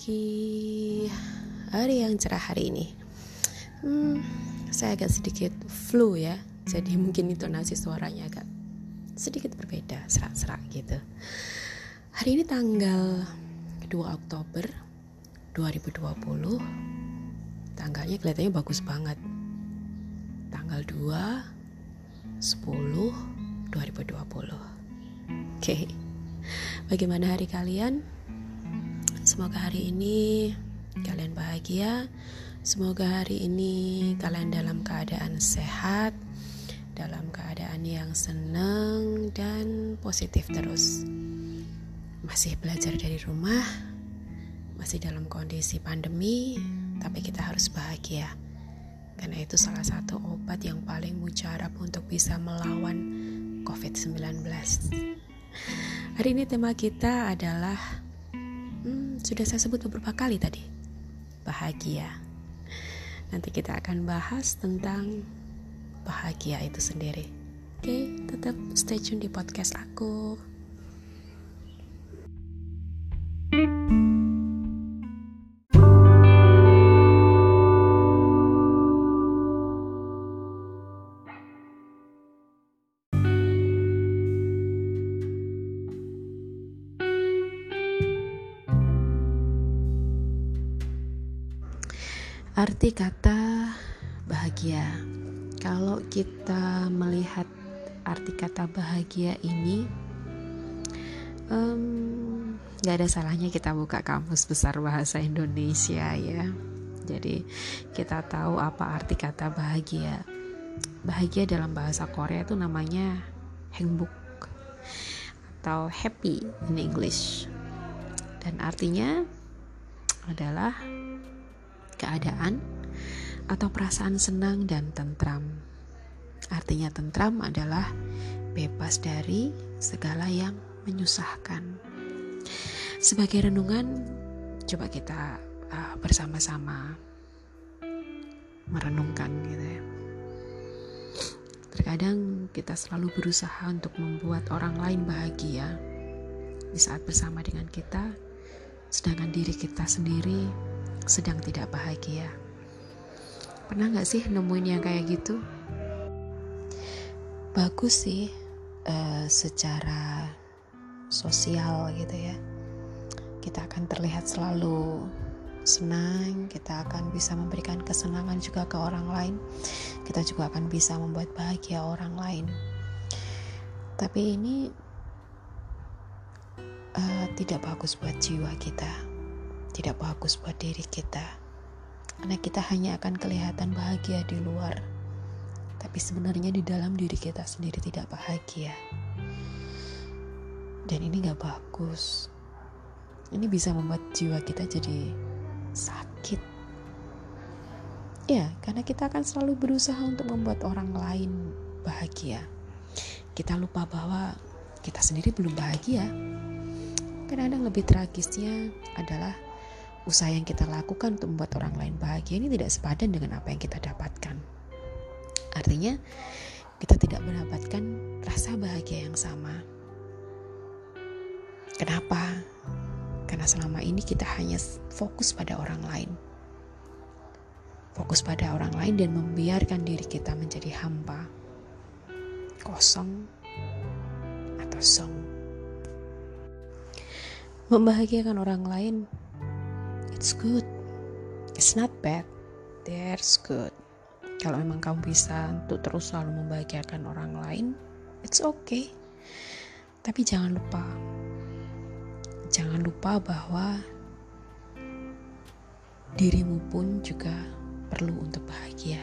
Pagi. Hari yang cerah hari ini. Hmm, saya agak sedikit flu ya, jadi mungkin intonasi suaranya agak sedikit berbeda, serak-serak gitu. Hari ini tanggal 2 Oktober 2020. Tanggalnya kelihatannya bagus banget. Tanggal 2 10 2020. Oke. Okay. Bagaimana hari kalian? Semoga hari ini kalian bahagia. Semoga hari ini kalian dalam keadaan sehat, dalam keadaan yang senang dan positif terus. Masih belajar dari rumah, masih dalam kondisi pandemi, tapi kita harus bahagia. Karena itu salah satu obat yang paling mujarab untuk bisa melawan COVID-19. Hari ini tema kita adalah sudah saya sebut beberapa kali tadi, bahagia. Nanti kita akan bahas tentang bahagia itu sendiri. Oke, tetap stay tune di podcast aku. Arti kata bahagia. Kalau kita melihat arti kata bahagia ini, um, gak ada salahnya kita buka kamus besar bahasa Indonesia ya. Jadi kita tahu apa arti kata bahagia. Bahagia dalam bahasa Korea itu namanya hengbuk atau happy in English. Dan artinya adalah keadaan atau perasaan senang dan tentram. Artinya tentram adalah bebas dari segala yang menyusahkan. Sebagai renungan, coba kita uh, bersama-sama merenungkan gitu ya. Terkadang kita selalu berusaha untuk membuat orang lain bahagia di saat bersama dengan kita, sedangkan diri kita sendiri sedang tidak bahagia. Pernah gak sih nemuin yang kayak gitu? Bagus sih uh, secara sosial gitu ya. Kita akan terlihat selalu senang, kita akan bisa memberikan kesenangan juga ke orang lain. Kita juga akan bisa membuat bahagia orang lain. Tapi ini uh, tidak bagus buat jiwa kita tidak bagus buat diri kita. Karena kita hanya akan kelihatan bahagia di luar, tapi sebenarnya di dalam diri kita sendiri tidak bahagia. Dan ini gak bagus. Ini bisa membuat jiwa kita jadi sakit. Ya, karena kita akan selalu berusaha untuk membuat orang lain bahagia. Kita lupa bahwa kita sendiri belum bahagia. Kadang-kadang lebih tragisnya adalah usaha yang kita lakukan untuk membuat orang lain bahagia ini tidak sepadan dengan apa yang kita dapatkan. Artinya, kita tidak mendapatkan rasa bahagia yang sama. Kenapa? Karena selama ini kita hanya fokus pada orang lain. Fokus pada orang lain dan membiarkan diri kita menjadi hampa. Kosong atau song. Membahagiakan orang lain it's good. It's not bad. There's good. Kalau memang kamu bisa untuk terus selalu membahagiakan orang lain it's okay. Tapi jangan lupa jangan lupa bahwa dirimu pun juga perlu untuk bahagia.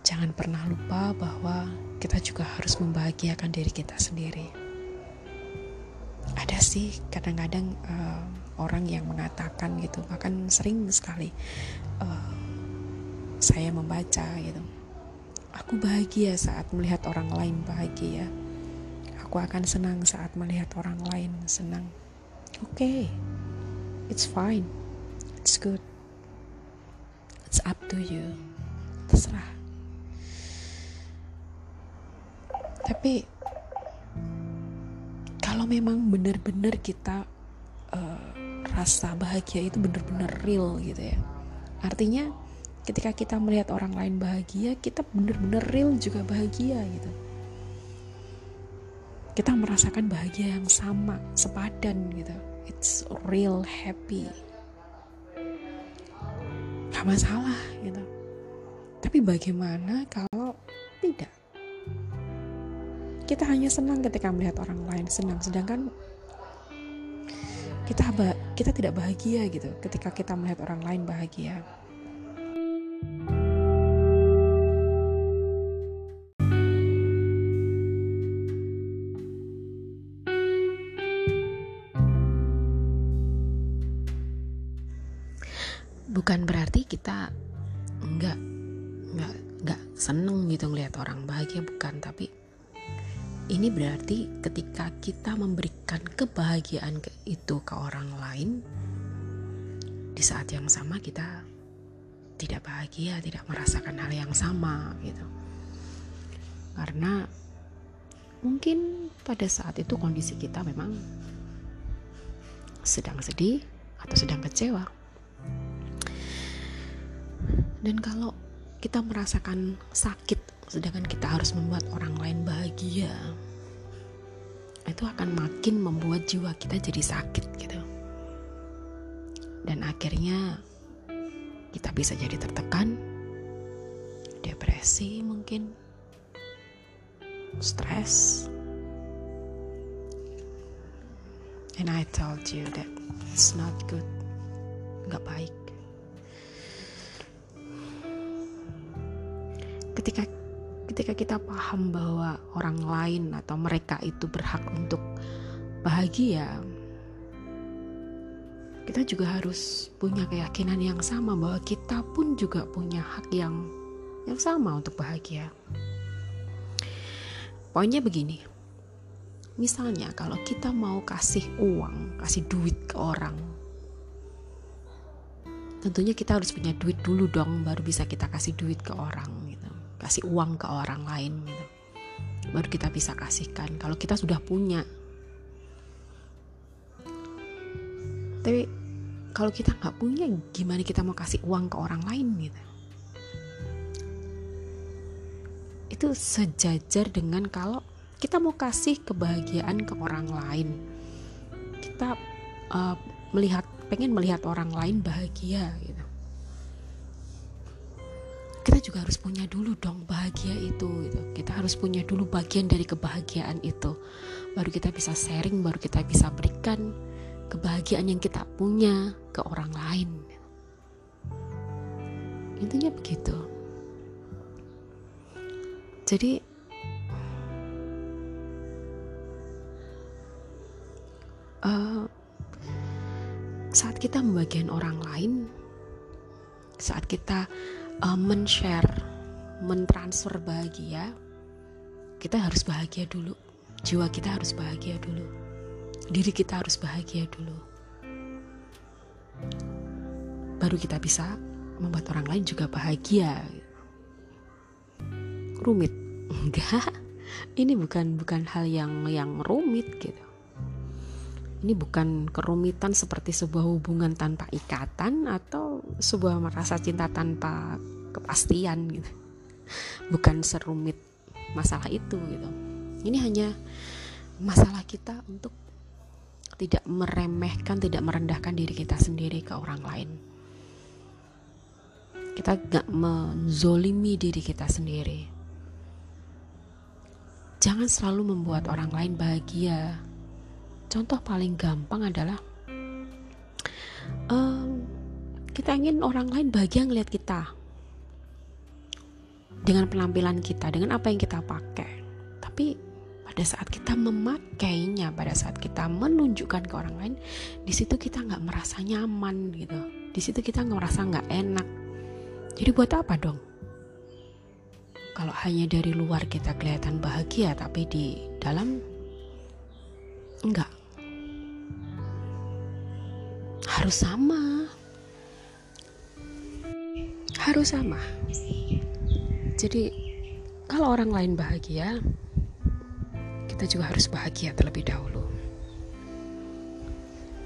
Jangan pernah lupa bahwa kita juga harus membahagiakan diri kita sendiri sih kadang-kadang uh, orang yang mengatakan gitu bahkan sering sekali uh, saya membaca gitu. Aku bahagia saat melihat orang lain bahagia. Aku akan senang saat melihat orang lain senang. Oke okay. it's fine. It's good. It's up to you. Terserah. Tapi kalau memang benar-benar kita uh, rasa bahagia itu benar-benar real gitu ya. Artinya ketika kita melihat orang lain bahagia kita benar-benar real juga bahagia gitu. Kita merasakan bahagia yang sama sepadan gitu. It's real happy. Gak masalah gitu. Tapi bagaimana kalau tidak kita hanya senang ketika melihat orang lain senang sedangkan kita kita tidak bahagia gitu ketika kita melihat orang lain bahagia. Bukan berarti kita nggak nggak nggak seneng gitu ngelihat orang bahagia bukan tapi ini berarti ketika kita memberikan kebahagiaan ke itu ke orang lain di saat yang sama kita tidak bahagia, tidak merasakan hal yang sama gitu. Karena mungkin pada saat itu kondisi kita memang sedang sedih atau sedang kecewa. Dan kalau kita merasakan sakit sedangkan kita harus membuat orang lain bahagia. Itu akan makin membuat jiwa kita jadi sakit gitu. Dan akhirnya kita bisa jadi tertekan depresi mungkin stres. And I told you that it's not good. Nggak baik ketika ketika kita paham bahwa orang lain atau mereka itu berhak untuk bahagia, kita juga harus punya keyakinan yang sama bahwa kita pun juga punya hak yang yang sama untuk bahagia. Poinnya begini. Misalnya kalau kita mau kasih uang, kasih duit ke orang, tentunya kita harus punya duit dulu dong baru bisa kita kasih duit ke orang kasih uang ke orang lain gitu. Baru kita bisa kasihkan kalau kita sudah punya. Tapi kalau kita nggak punya gimana kita mau kasih uang ke orang lain gitu? Itu sejajar dengan kalau kita mau kasih kebahagiaan ke orang lain. Kita uh, melihat pengen melihat orang lain bahagia gitu juga harus punya dulu dong bahagia itu gitu. kita harus punya dulu bagian dari kebahagiaan itu. Baru kita bisa sharing baru kita bisa berikan kebahagiaan yang kita punya ke orang lain. Intinya begitu. Jadi uh, saat kita membagian orang lain saat kita uh, men-share, mentransfer bahagia, kita harus bahagia dulu. Jiwa kita harus bahagia dulu. Diri kita harus bahagia dulu. Baru kita bisa membuat orang lain juga bahagia. Rumit? Enggak. Ini bukan bukan hal yang yang rumit gitu ini bukan kerumitan seperti sebuah hubungan tanpa ikatan atau sebuah merasa cinta tanpa kepastian gitu. Bukan serumit masalah itu gitu. Ini hanya masalah kita untuk tidak meremehkan tidak merendahkan diri kita sendiri ke orang lain. Kita gak menzolimi diri kita sendiri. Jangan selalu membuat orang lain bahagia. Contoh paling gampang adalah um, kita ingin orang lain bahagia ngeliat kita dengan penampilan kita, dengan apa yang kita pakai. Tapi pada saat kita memakainya, pada saat kita menunjukkan ke orang lain, di situ kita nggak merasa nyaman gitu. Di situ kita nggak merasa nggak enak. Jadi buat apa dong? Kalau hanya dari luar kita kelihatan bahagia, tapi di dalam enggak harus sama sama jadi kalau orang lain bahagia kita juga harus bahagia terlebih dahulu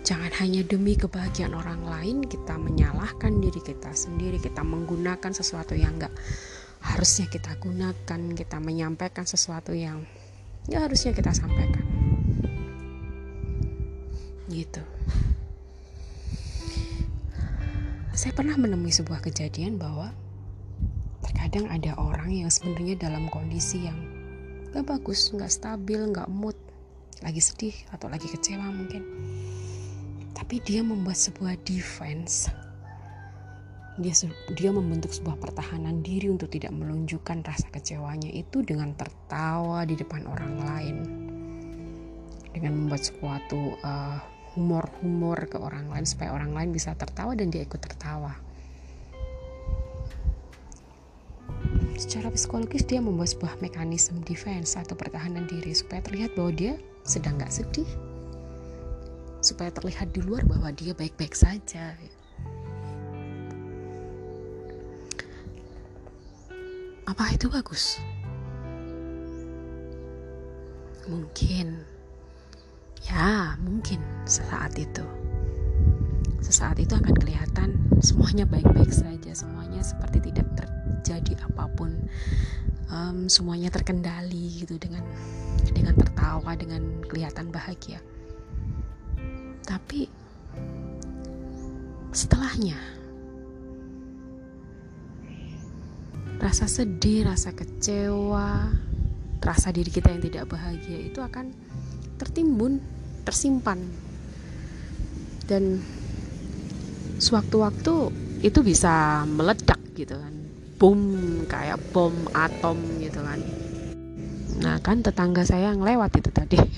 Jangan hanya demi kebahagiaan orang lain kita menyalahkan diri kita sendiri, kita menggunakan sesuatu yang enggak harusnya kita gunakan, kita menyampaikan sesuatu yang nggak harusnya kita sampaikan. Gitu. Saya pernah menemui sebuah kejadian bahwa terkadang ada orang yang sebenarnya dalam kondisi yang gak bagus, gak stabil, gak mood, lagi sedih atau lagi kecewa mungkin. Tapi dia membuat sebuah defense. Dia dia membentuk sebuah pertahanan diri untuk tidak menunjukkan rasa kecewanya itu dengan tertawa di depan orang lain. Dengan membuat suatu uh, humor-humor ke orang lain supaya orang lain bisa tertawa dan dia ikut tertawa secara psikologis dia membuat sebuah mekanisme defense atau pertahanan diri supaya terlihat bahwa dia sedang nggak sedih supaya terlihat di luar bahwa dia baik-baik saja. Apa itu bagus? Mungkin, ya, mungkin sesaat itu. Sesaat itu akan kelihatan semuanya baik-baik saja, semuanya seperti tidak terjadi apa pun, um, semuanya terkendali gitu dengan dengan tertawa, dengan kelihatan bahagia. Tapi setelahnya rasa sedih, rasa kecewa, rasa diri kita yang tidak bahagia itu akan tertimbun, tersimpan. Dan sewaktu-waktu itu bisa meledak gitu kan. Boom kayak bom atom gitu kan. Nah, kan tetangga saya yang lewat itu tadi.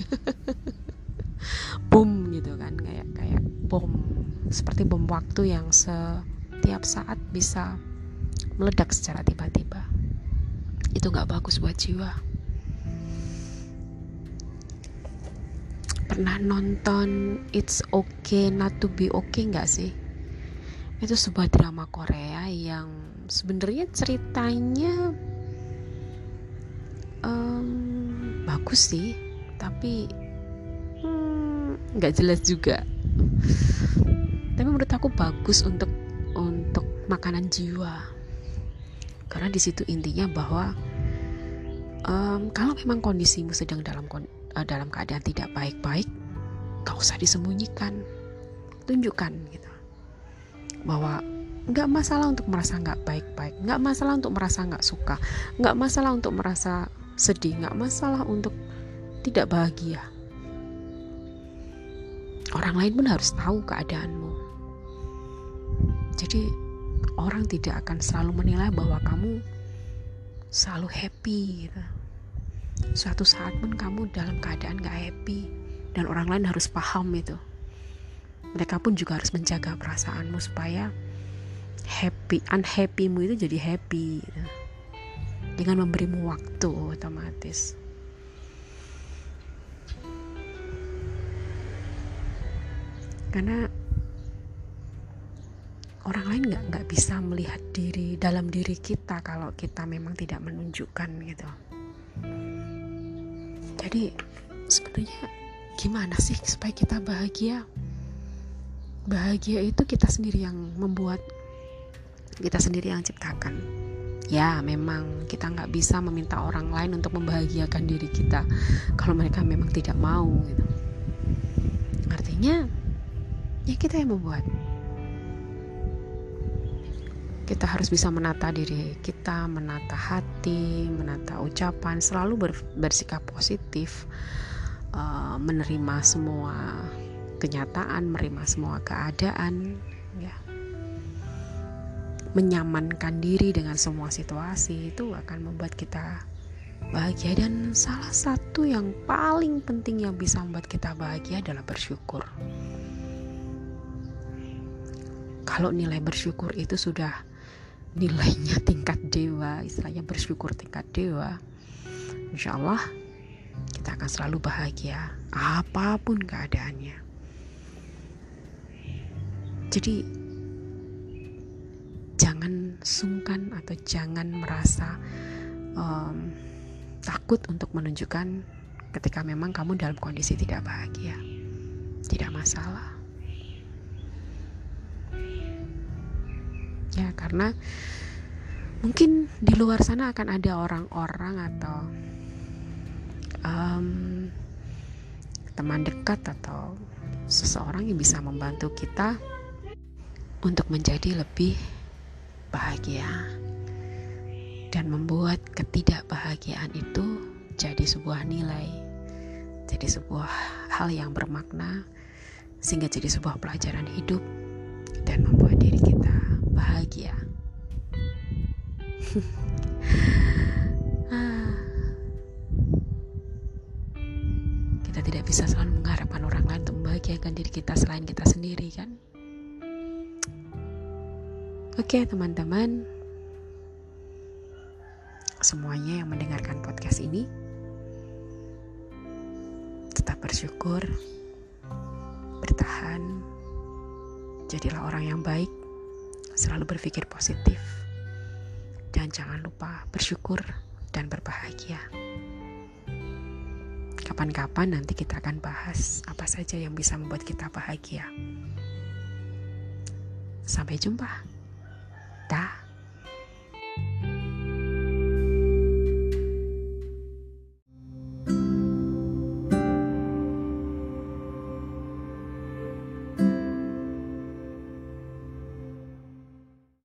boom gitu kan kayak kayak bom seperti bom waktu yang setiap saat bisa meledak secara tiba-tiba itu nggak bagus buat jiwa pernah nonton It's Okay Not to Be Okay nggak sih? Itu sebuah drama Korea yang sebenarnya ceritanya um, bagus sih tapi nggak jelas juga. Tapi menurut aku bagus untuk untuk makanan jiwa. Karena di situ intinya bahwa um, kalau memang kondisimu sedang dalam uh, dalam keadaan tidak baik-baik gak usah disembunyikan tunjukkan gitu bahwa nggak masalah untuk merasa nggak baik-baik nggak masalah untuk merasa nggak suka nggak masalah untuk merasa sedih nggak masalah untuk tidak bahagia orang lain pun harus tahu keadaanmu. Jadi orang tidak akan selalu menilai bahwa kamu selalu happy gitu. Suatu saat pun kamu dalam keadaan gak happy dan orang lain harus paham itu. Mereka pun juga harus menjaga perasaanmu supaya happy, unhappymu itu jadi happy gitu. Dengan memberimu waktu otomatis. karena orang lain nggak nggak bisa melihat diri dalam diri kita kalau kita memang tidak menunjukkan gitu jadi sebenarnya gimana sih supaya kita bahagia? Bahagia itu kita sendiri yang membuat kita sendiri yang ciptakan. Ya memang kita nggak bisa meminta orang lain untuk membahagiakan diri kita kalau mereka memang tidak mau gitu. Artinya ya kita yang membuat kita harus bisa menata diri kita, menata hati, menata ucapan, selalu ber, bersikap positif, uh, menerima semua kenyataan, menerima semua keadaan, ya, menyamankan diri dengan semua situasi itu akan membuat kita bahagia. Dan salah satu yang paling penting yang bisa membuat kita bahagia adalah bersyukur. Kalau nilai bersyukur itu sudah nilainya tingkat dewa istilahnya bersyukur tingkat dewa insya Allah kita akan selalu bahagia apa pun keadaannya. Jadi jangan sungkan atau jangan merasa um, takut untuk menunjukkan ketika memang kamu dalam kondisi tidak bahagia. Tidak masalah ya karena mungkin di luar sana akan ada orang-orang atau um, teman dekat atau seseorang yang bisa membantu kita untuk menjadi lebih bahagia. Dan membuat ketidakbahagiaan itu jadi sebuah nilai, jadi sebuah hal yang bermakna, sehingga jadi sebuah pelajaran hidup dan membuat diri kita bahagia. Ah. kita tidak bisa selalu mengharapkan orang lain untuk membahagiakan diri kita selain kita sendiri, kan? Oke, teman-teman, semuanya yang mendengarkan podcast ini, tetap bersyukur, bertahan, jadilah orang yang baik, selalu berpikir positif, dan jangan lupa bersyukur dan berbahagia. Kapan-kapan nanti kita akan bahas apa saja yang bisa membuat kita bahagia. Sampai jumpa. Dah.